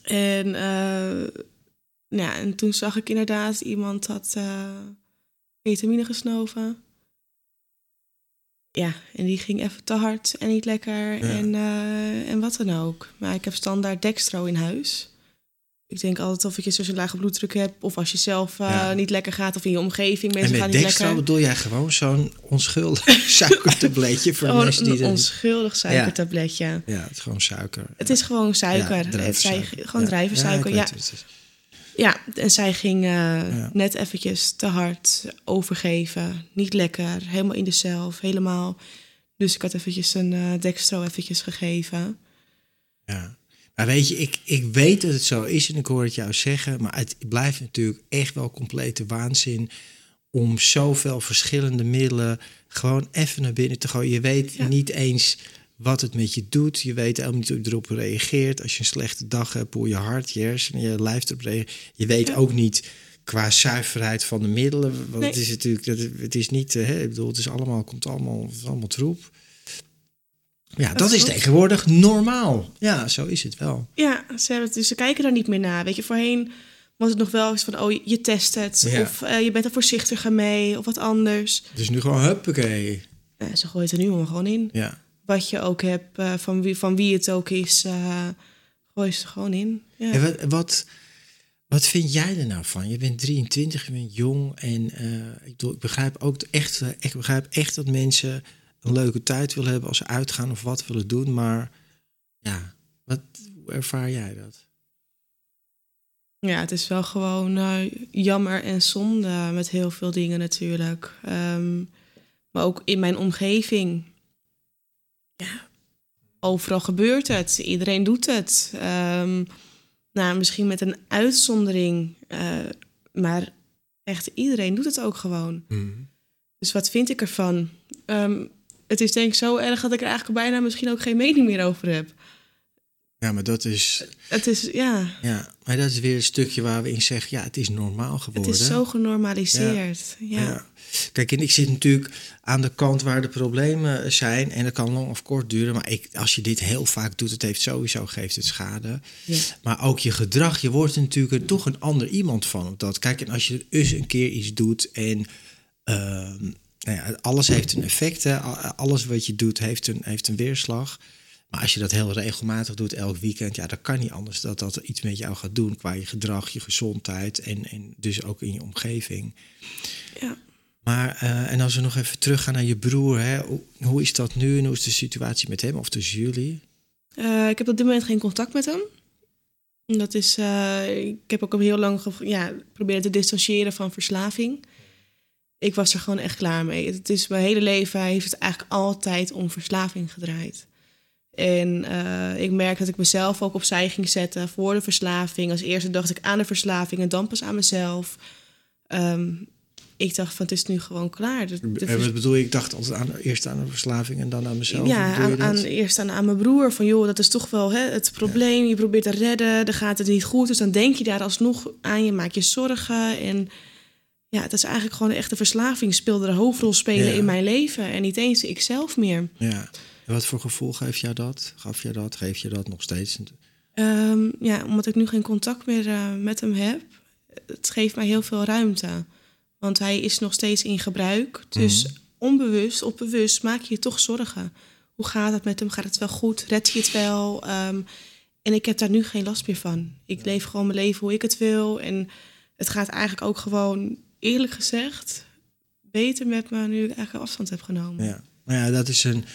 En, eh, ja, en toen zag ik inderdaad iemand had eh ketamine gesnoven. Ja, en die ging even te hard en niet lekker en, eh, en wat dan ook. Maar ik heb standaard dextro in huis. Ik denk altijd of je zo'n lage bloeddruk hebt... of als je zelf eh, Ja. niet lekker gaat of in je omgeving En mensen gaan met niet dextro lekker. bedoel jij gewoon zo'n onschuldig suikertabletje voor mensen die een onschuldig suikertabletje. Ja, het is gewoon suiker. Het is gewoon suiker. Ja, gewoon Ja. druivensuiker, Ja, ja. en zij ging eh, Ja. net eventjes te hard overgeven. Niet lekker, helemaal in de zelf, helemaal. Dus ik had eventjes een eh dextro eventjes gegeven. Ja. Maar weet je, ik, ik weet dat het zo is en ik hoor het jou zeggen, maar het blijft natuurlijk echt wel complete waanzin om zoveel verschillende middelen gewoon even naar binnen te gooien. Je weet niet eens wat het met je doet. Je weet helemaal niet hoe je erop reageert. Als je een slechte dag hebt, hoe je hart, je hersenen, je lijf erop reageert. Je weet ook niet qua zuiverheid van de middelen. Want het is natuurlijk, het is niet, eh, hè, ik bedoel, het is allemaal, komt allemaal, het is allemaal troep. Ja, dat, is tegenwoordig normaal. Ja, zo is het wel. Ja, ze, hebben, dus ze kijken daar niet meer naar. Weet je, voorheen was het nog wel eens van, oh, je test het. Of uh, je bent er voorzichtiger mee, of wat anders. Dus nu gewoon huppakee. Uh, ze gooien het er nu gewoon in. Ja. Wat je ook hebt, uh, van, wie, van wie het ook is, gooi ze er gewoon in. Ja. En wat, wat, wat vind jij er nou van? Je bent 23, je bent jong en ik, ik begrijp ook echt, ik begrijp echt dat mensen een leuke tijd willen hebben als ze uitgaan of wat willen doen. Maar ja, wat, hoe ervaar jij dat? Ja, het is wel gewoon uh, jammer en zonde met heel veel dingen natuurlijk. Um, maar ook in mijn omgeving. Ja, overal gebeurt het. Iedereen doet het. Um, nou, misschien met een uitzondering. Uh, maar echt iedereen doet het ook gewoon. Mm. Dus wat vind ik ervan? Um, het is denk ik zo erg dat ik er eigenlijk bijna misschien ook geen mening meer over heb. Ja, maar dat is. Het is, ja. Ja, maar dat is weer een stukje waar we in zeggen: ja, het is normaal geworden. Het is zo genormaliseerd. Ja. ja. Kijk, en ik zit natuurlijk aan de kant waar de problemen zijn. En dat kan lang of kort duren. Maar ik, als je dit heel vaak doet, het heeft sowieso geeft het schade. Ja. Maar ook je gedrag, je wordt natuurlijk toch een ander iemand van. Op dat. Kijk, en als je eens een keer iets doet en. Uh, nou ja, alles heeft een effect. Hè. Alles wat je doet heeft een, heeft een weerslag. Maar als je dat heel regelmatig doet, elk weekend, ja, dan kan niet anders dat dat iets met jou gaat doen qua je gedrag, je gezondheid en, en dus ook in je omgeving. Ja. Maar, uh, en als we nog even teruggaan naar je broer, hè, hoe, is dat nu en hoe is de situatie met hem of tussen jullie? Uh, ik heb op dit moment geen contact met hem. Dat is, uh, ik heb ook al heel lang ja, proberen te distancieren van verslaving ik was er gewoon echt klaar mee. Het is mijn hele leven heeft het eigenlijk altijd om verslaving gedraaid. En uh, ik merk dat ik mezelf ook opzij ging zetten voor de verslaving. Als eerste dacht ik aan de verslaving en dan pas aan mezelf. Um, ik dacht van het is nu gewoon klaar. De, de en wat bedoel je? Ik dacht altijd aan, eerst aan de verslaving en dan aan mezelf. Ja, aan, aan, eerst aan, aan mijn broer. Van joh, dat is toch wel hè, het probleem. Je probeert te redden, dan gaat het niet goed. Dus dan denk je daar alsnog aan. Je maakt je zorgen en ja, dat is eigenlijk gewoon echt de verslaving speelde de hoofdrol spelen in mijn leven. En niet eens ikzelf meer. Ja. En wat voor gevoel geeft jou dat? Gaf je dat? Geef je dat nog steeds? Um, ja, omdat ik nu geen contact meer uh, met hem heb. Het geeft mij heel veel ruimte. Want hij is nog steeds in gebruik. Dus mm. onbewust of bewust maak je je toch zorgen. Hoe gaat het met hem? Gaat het wel goed? Red je het wel? Um, en ik heb daar nu geen last meer van. Ik leef gewoon mijn leven hoe ik het wil. En het gaat eigenlijk ook gewoon eerlijk gezegd beter met me nu ik eigenlijk afstand heb genomen. Ja, maar ja, dat is een,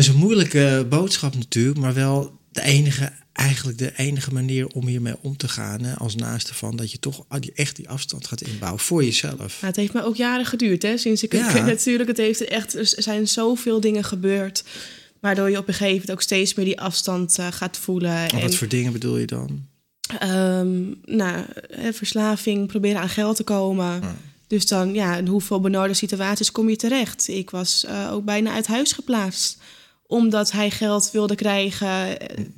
is een moeilijke boodschap natuurlijk, maar wel de enige, eigenlijk de enige manier om hiermee om te gaan. Hè, als naaste van dat je toch echt die afstand gaat inbouwen voor jezelf. Het heeft me ook jaren geduurd, hè, sinds ik ja. natuurlijk. Het heeft echt, er zijn zoveel dingen gebeurd. Waardoor je op een gegeven moment ook steeds meer die afstand uh, gaat voelen. Maar en, wat voor dingen bedoel je dan? Um, nou, verslaving, proberen aan geld te komen. Dus dan, ja, in hoeveel benarde situaties kom je terecht? Ik was uh, ook bijna uit huis geplaatst. Omdat hij geld wilde krijgen.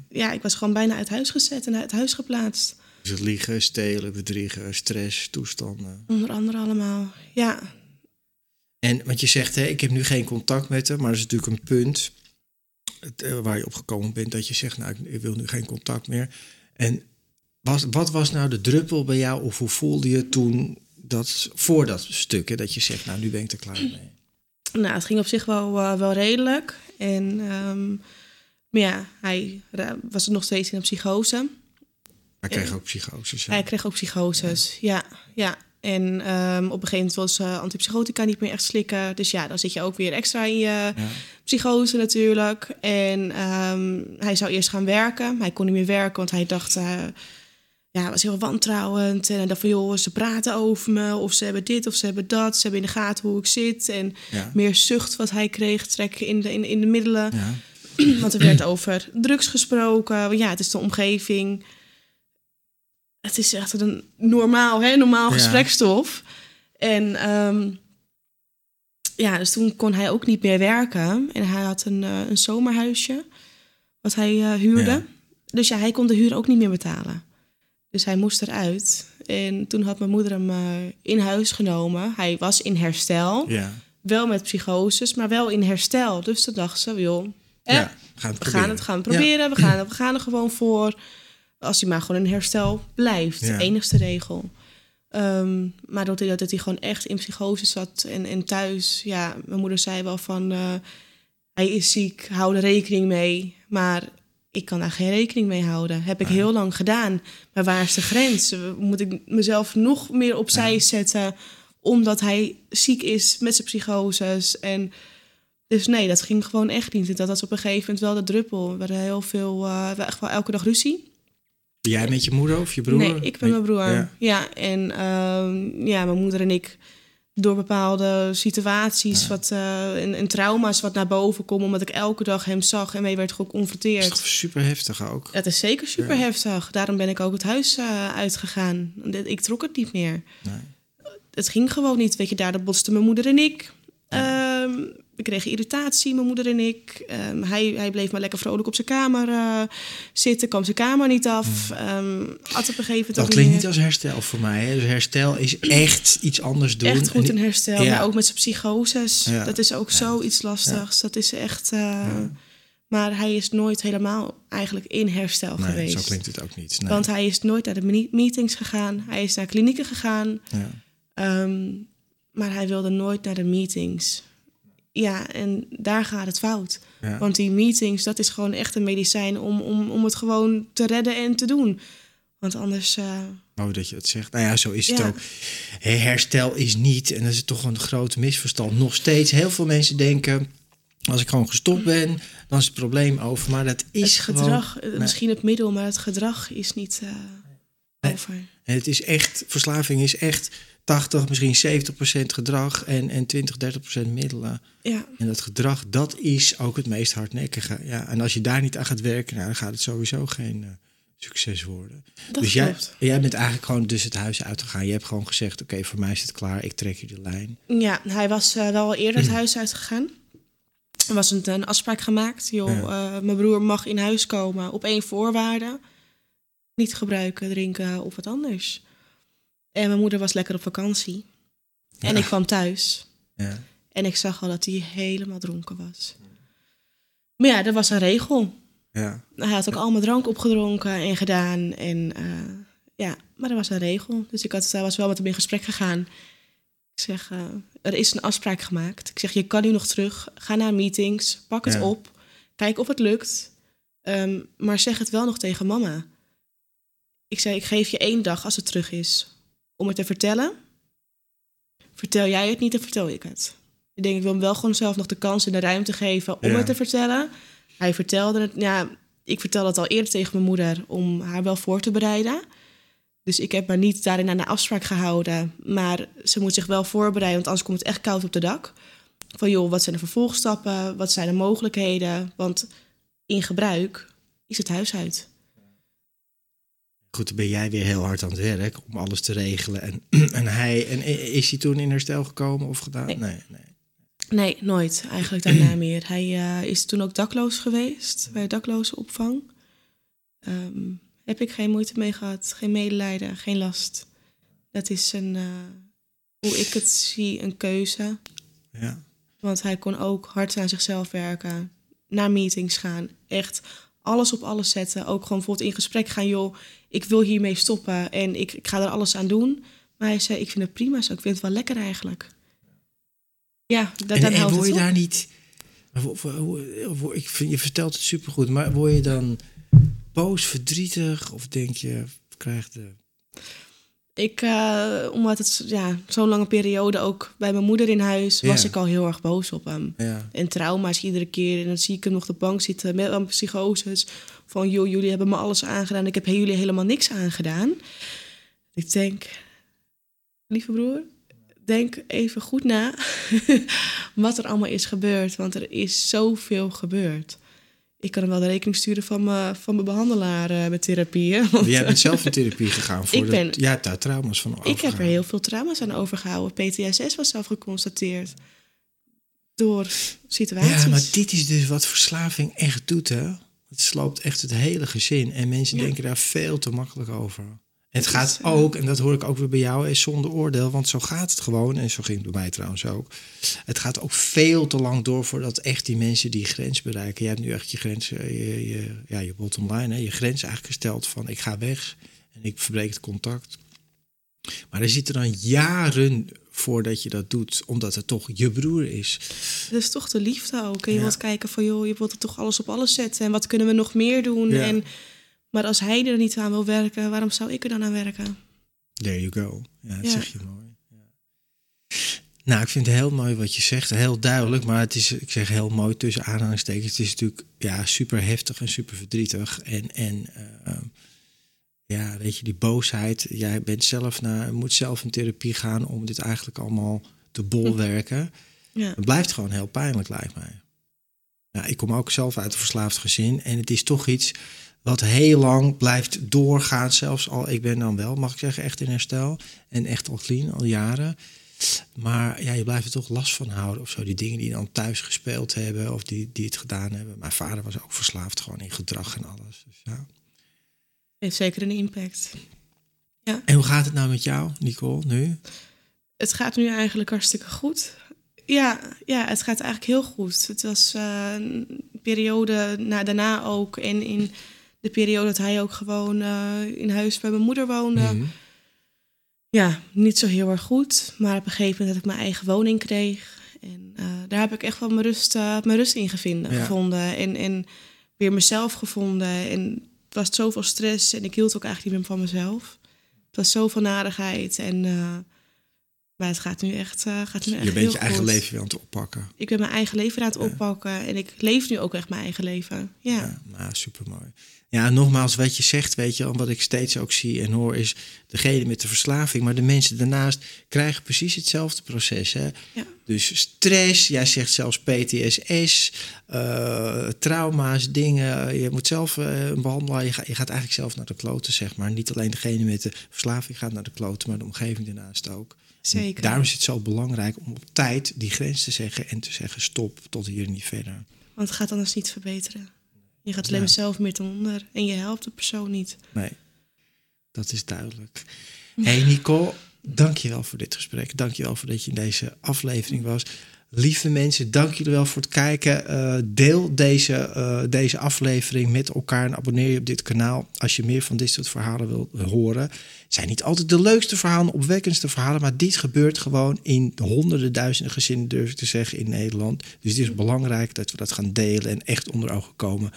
Ja, ik was gewoon bijna uit huis gezet en uit huis geplaatst. Dus het liegen, stelen, bedriegen, stress, toestanden. Onder andere allemaal, ja. En wat je zegt, hè, ik heb nu geen contact met hem, maar dat is natuurlijk een punt eh, waar je op gekomen bent dat je zegt, nou, ik wil nu geen contact meer. En was, wat was nou de druppel bij jou of hoe voelde je toen dat, voor dat stuk, hè, dat je zegt, nou nu ben ik er klaar mee? Nou, het ging op zich wel, uh, wel redelijk. En, um, maar ja, hij was nog steeds in een psychose. Hij kreeg ook psychoses. Hij kreeg ook psychoses, ja. ja, En um, op een gegeven moment was uh, antipsychotica niet meer echt slikken. Dus ja, dan zit je ook weer extra in je ja. psychose natuurlijk. En um, hij zou eerst gaan werken. Hij kon niet meer werken, want hij dacht... Uh, ja, was heel wantrouwend. En dan van, joh, ze praten over me. Of ze hebben dit of ze hebben dat. Ze hebben in de gaten hoe ik zit. En meer zucht wat hij kreeg, trekken in de, in, in de middelen. Ja. Want er werd over drugs gesproken. Ja, het is de omgeving. Het is echt een normaal, hè, normaal Ja. gesprekstof. En ehm, ja, dus toen kon hij ook niet meer werken. En hij had een, eh, een zomerhuisje wat hij eh, huurde. Dus ja, hij kon de huur ook niet meer betalen. Dus hij moest eruit. En toen had mijn moeder hem eh, in huis genomen. Hij was in herstel. Ja. Wel met psychoses, maar wel in herstel. Dus toen dacht ze, joh, ja. We gaan het we proberen. gaan het gaan proberen. We, gaan, we gaan er gewoon voor. Als hij maar gewoon in herstel blijft. Ja. Enigste regel. Ehm, maar doordat hij, dat hij gewoon echt in psychose zat en, en thuis... Ja, mijn moeder zei wel van... eh, hij is ziek, hou er rekening mee. Maar ik kan daar geen rekening mee houden. Heb ik heel lang gedaan. Maar waar is de grens? Moet ik mezelf nog meer opzij zetten... omdat hij ziek is met zijn psychoses en... Dus nee, dat ging gewoon echt niet. Dat was op een gegeven moment wel de druppel. We hadden heel veel, eh, we echt wel elke dag ruzie. Jij met je moeder of je broer? Nee, ik ben mijn broer. Ja. Ja, en ehm, ja, mijn moeder en ik door bepaalde situaties wat, eh, en, en trauma's wat naar boven komen, omdat ik elke dag hem zag en mee werd Dat is geconfronteerd. toch super heftig ook. Het is zeker super heftig. Daarom ben ik ook het huis eh, uitgegaan. Ik trok het niet meer. Nee. Het ging gewoon niet. Weet je, daar botsten mijn moeder en ik. Ehm, we kregen irritatie, mijn moeder en ik. Ehm, hij, hij bleef maar lekker vrolijk op zijn kamer eh, zitten, kwam zijn kamer niet af. Ehm had op een gegeven moment Dat klinkt niet als herstel voor mij. Hè? Dus herstel is echt iets anders doen. Echt goed En- in herstel, Ja. maar ook met zijn psychoses. Ja. Dat is ook zoiets lastigs. Dat is echt... eh, Maar hij is nooit helemaal eigenlijk in herstel Nee, geweest. zo klinkt het ook niet. Nee. Want hij is nooit naar de meetings gegaan. Hij is naar klinieken gegaan. ja. Ehm, maar hij wilde nooit naar de meetings. Ja, en daar gaat het fout. Ja. Want die meetings, dat is gewoon echt een medicijn om, om, om het gewoon te redden en te doen. Want anders... eh, Mooi dat je dat zegt. Nou ja, zo is het Ja. ook. Herstel is niet, en dat is toch een groot misverstand. Nog steeds, heel veel mensen denken... als ik gewoon gestopt ben, dan is het probleem over. Maar dat is het gewoon... gedrag, eh, Nee. misschien het middel, maar het gedrag is niet eh, Nee. over. En het is echt, verslaving is echt 80, misschien 70 procent gedrag en, en 20, 30 procent middelen. Ja, En dat gedrag, dat is ook het meest hardnekkige. Ja, en als je daar niet aan gaat werken, nou, dan gaat het sowieso geen eh, succes worden. dat dus jij, jij bent eigenlijk gewoon dus het huis uitgegaan. Je hebt gewoon gezegd, oké, voor mij is het klaar. Ik trek hier de lijn. Ja, hij was eh, wel eerder het huis uitgegaan. Er was een, een afspraak gemaakt. Joh, Ja. eh, mijn broer mag in huis komen op één voorwaarde. Niet gebruiken, drinken of wat anders. En mijn moeder was lekker op vakantie. En ik kwam thuis. Ja. En ik zag al dat hij helemaal dronken was. Maar ja, er was een regel. Ja. Hij had ook allemaal drank opgedronken en gedaan. En eh, ja, maar er was een regel. Dus ik had, was wel met hem in gesprek gegaan. Ik zeg, eh, er is een afspraak gemaakt. Ik zeg, je kan nu nog terug. Ga naar meetings, pak het Ja. op. Kijk of het lukt. Ehm, maar zeg het wel nog tegen mama. Ik zei, ik geef je één dag als het terug is. Om het te vertellen. Vertel jij het niet, dan vertel ik het. Ik denk, ik wil hem wel gewoon zelf nog de kans en de ruimte geven om Ja. het te vertellen. Hij vertelde het, ja, ik vertelde het al eerder tegen mijn moeder om haar wel voor te bereiden. Dus ik heb maar niet daarin aan de afspraak gehouden. Maar ze moet zich wel voorbereiden, want anders komt het echt koud op de dak. Van joh, wat zijn de vervolgstappen? Wat zijn de mogelijkheden? Want in gebruik is het huis uit. Goed, dan ben jij weer heel hard aan het werk om alles te regelen. En, en hij, en is hij toen in herstel gekomen of gedaan? Nee. nee. nee. Nee, nooit eigenlijk daarna meer. Hij eh, is toen ook dakloos geweest bij daklozenopvang. Ehm heb ik geen moeite mee gehad, geen medelijden, geen last. Dat is een, eh, hoe ik het zie, een keuze. Ja. Want hij kon ook hard aan zichzelf werken, naar meetings gaan, echt alles op alles zetten. Ook gewoon bijvoorbeeld in gesprek gaan, joh, ik wil hiermee stoppen en ik, ik ga er alles aan doen. Maar hij zei, ik vind het prima zo, ik vind het wel lekker eigenlijk. Ja, dat, en, dan en word je op. daar niet... Ik vind, je vertelt het supergoed, maar word je dan boos, verdrietig? Of denk je, krijg de... Ik, eh, omdat het ja, zo'n lange periode ook bij mijn moeder in huis, was ik al heel erg boos op hem. Ja, En trauma's iedere keer. En dan zie ik hem nog de bank zitten met een psychoses. Van, joh, jullie hebben me alles aangedaan. Ik heb jullie helemaal niks aangedaan. Ik denk, lieve broer, denk even goed na wat er allemaal is gebeurd. Want er is zoveel gebeurd. ik kan hem wel de rekening sturen van mijn, van mijn behandelaar uh, met therapieën. Want, Jij bent zelf in therapie gegaan voor ik ben, Ja, daar trauma's van Ik heb er heel veel trauma's aan overgehouden. PTSS was zelf geconstateerd door situaties. Ja, maar dit is dus wat verslaving echt doet, hè? Het sloopt echt het hele gezin. En mensen denken daar veel te makkelijk over. En het gaat ook, en dat hoor ik ook weer bij jou, is zonder oordeel, want zo gaat het gewoon. En zo ging het bij mij trouwens ook. Het gaat ook veel te lang door voordat echt die mensen die grens bereiken. Je hebt nu echt je grens, je, je, ja, je bottom line, hè, je grens eigenlijk gesteld van ik ga weg en ik verbreek het contact. Maar er zitten dan jaren voordat je dat doet, omdat het toch je broer is. Dat is toch de liefde ook. En je wilt kijken van, joh, je wilt er toch alles op alles zetten. En wat kunnen we nog meer doen? En, maar als hij er niet aan wil werken, waarom zou ik er dan aan werken? There you go. Ja, dat zeg je mooi. Nou, ik vind het heel mooi wat je zegt. Heel duidelijk, maar het is, ik zeg heel mooi tussen aanhalingstekens. Het is natuurlijk ja, super heftig en super verdrietig. En, en uh, ja, weet je, die boosheid. Jij bent zelf naar, moet zelf in therapie gaan om dit eigenlijk allemaal te bolwerken. Ja. Het blijft gewoon heel pijnlijk, lijkt mij. Ja, ik kom ook zelf uit een verslaafd gezin. En het is toch iets wat heel lang blijft doorgaan. Zelfs al, ik ben dan wel, mag ik zeggen, echt in herstel. En echt al clean, al jaren. Maar ja, je blijft er toch last van houden of zo. Die dingen die dan thuis gespeeld hebben of die, die het gedaan hebben. Mijn vader was ook verslaafd gewoon in gedrag en alles. Dus ja. Heeft zeker een impact. Ja. En hoe gaat het nou met jou, Nicole, nu? Het gaat nu eigenlijk hartstikke goed. Ja, ja het gaat eigenlijk heel goed. Het was uh, een periode na, daarna ook. En in de periode dat hij ook gewoon uh, in huis bij mijn moeder woonde. Mm Ja, niet zo heel erg goed. Maar op een gegeven moment dat ik mijn eigen woning kreeg. En uh, daar heb ik echt wel mijn rust, mijn rust in gevinden, ja. gevonden. En, en weer mezelf gevonden. En was zoveel stress en ik hield ook eigenlijk niet meer van mezelf. Het was zoveel narigheid en uh, maar het gaat nu echt, uh, gaat nu echt Je bent je eigen leven weer aan het oppakken. Ik ben mijn eigen leven aan het oppakken en ik leef nu ook echt mijn eigen leven. Ja, ja nou, super mooi. Ja, nogmaals, wat je zegt, weet je, wat ik steeds ook zie en hoor, is degene met de verslaving, maar de mensen daarnaast krijgen precies hetzelfde proces. Hè? Ja. Dus stress, jij zegt zelfs PTSS, uh, eh, trauma's, dingen. Je moet zelf uh, een behandelaar, je, gaat, je gaat eigenlijk zelf naar de kloten, zeg maar. Niet alleen degene met de verslaving gaat naar de kloten, maar de omgeving daarnaast ook. Zeker. daarom is het zo belangrijk om op tijd die grens te zeggen en te zeggen stop, tot hier niet verder. Want het gaat anders niet verbeteren. Je gaat alleen maar zelf meer ten onder en je helpt de persoon niet. Nee, dat is duidelijk. Hey Nicole, dankjewel voor dit gesprek. Dankjewel voor dat je in deze aflevering was. Lieve mensen, dank jullie wel voor het kijken. Uh, deel deze, uh, deze aflevering met elkaar en abonneer je op dit kanaal als je meer van dit soort verhalen wilt horen. Het zijn niet altijd de leukste verhalen, opwekkendste verhalen, maar dit gebeurt gewoon in honderden, duizenden gezinnen, durf ik te zeggen, in Nederland. Dus het is belangrijk dat we dat gaan delen en echt onder ogen komen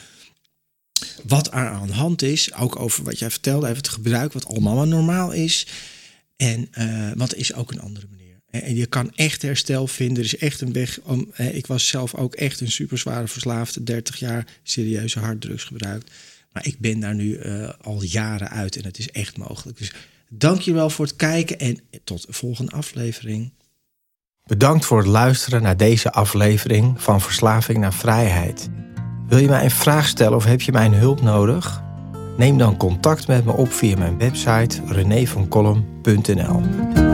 wat er aan de hand is. Ook over wat jij vertelde, even het gebruik, wat allemaal normaal is. En uh, wat is ook een andere manier. En je kan echt herstel vinden. Er is echt een weg. Om, ik was zelf ook echt een super zware verslaafde. 30 jaar serieuze harddrugs gebruikt. Maar ik ben daar nu uh, al jaren uit en het is echt mogelijk. Dus dank je wel voor het kijken en tot de volgende aflevering. Bedankt voor het luisteren naar deze aflevering van Verslaving naar Vrijheid. Wil je mij een vraag stellen of heb je mijn hulp nodig? Neem dan contact met me op via mijn website renévancolum.nl.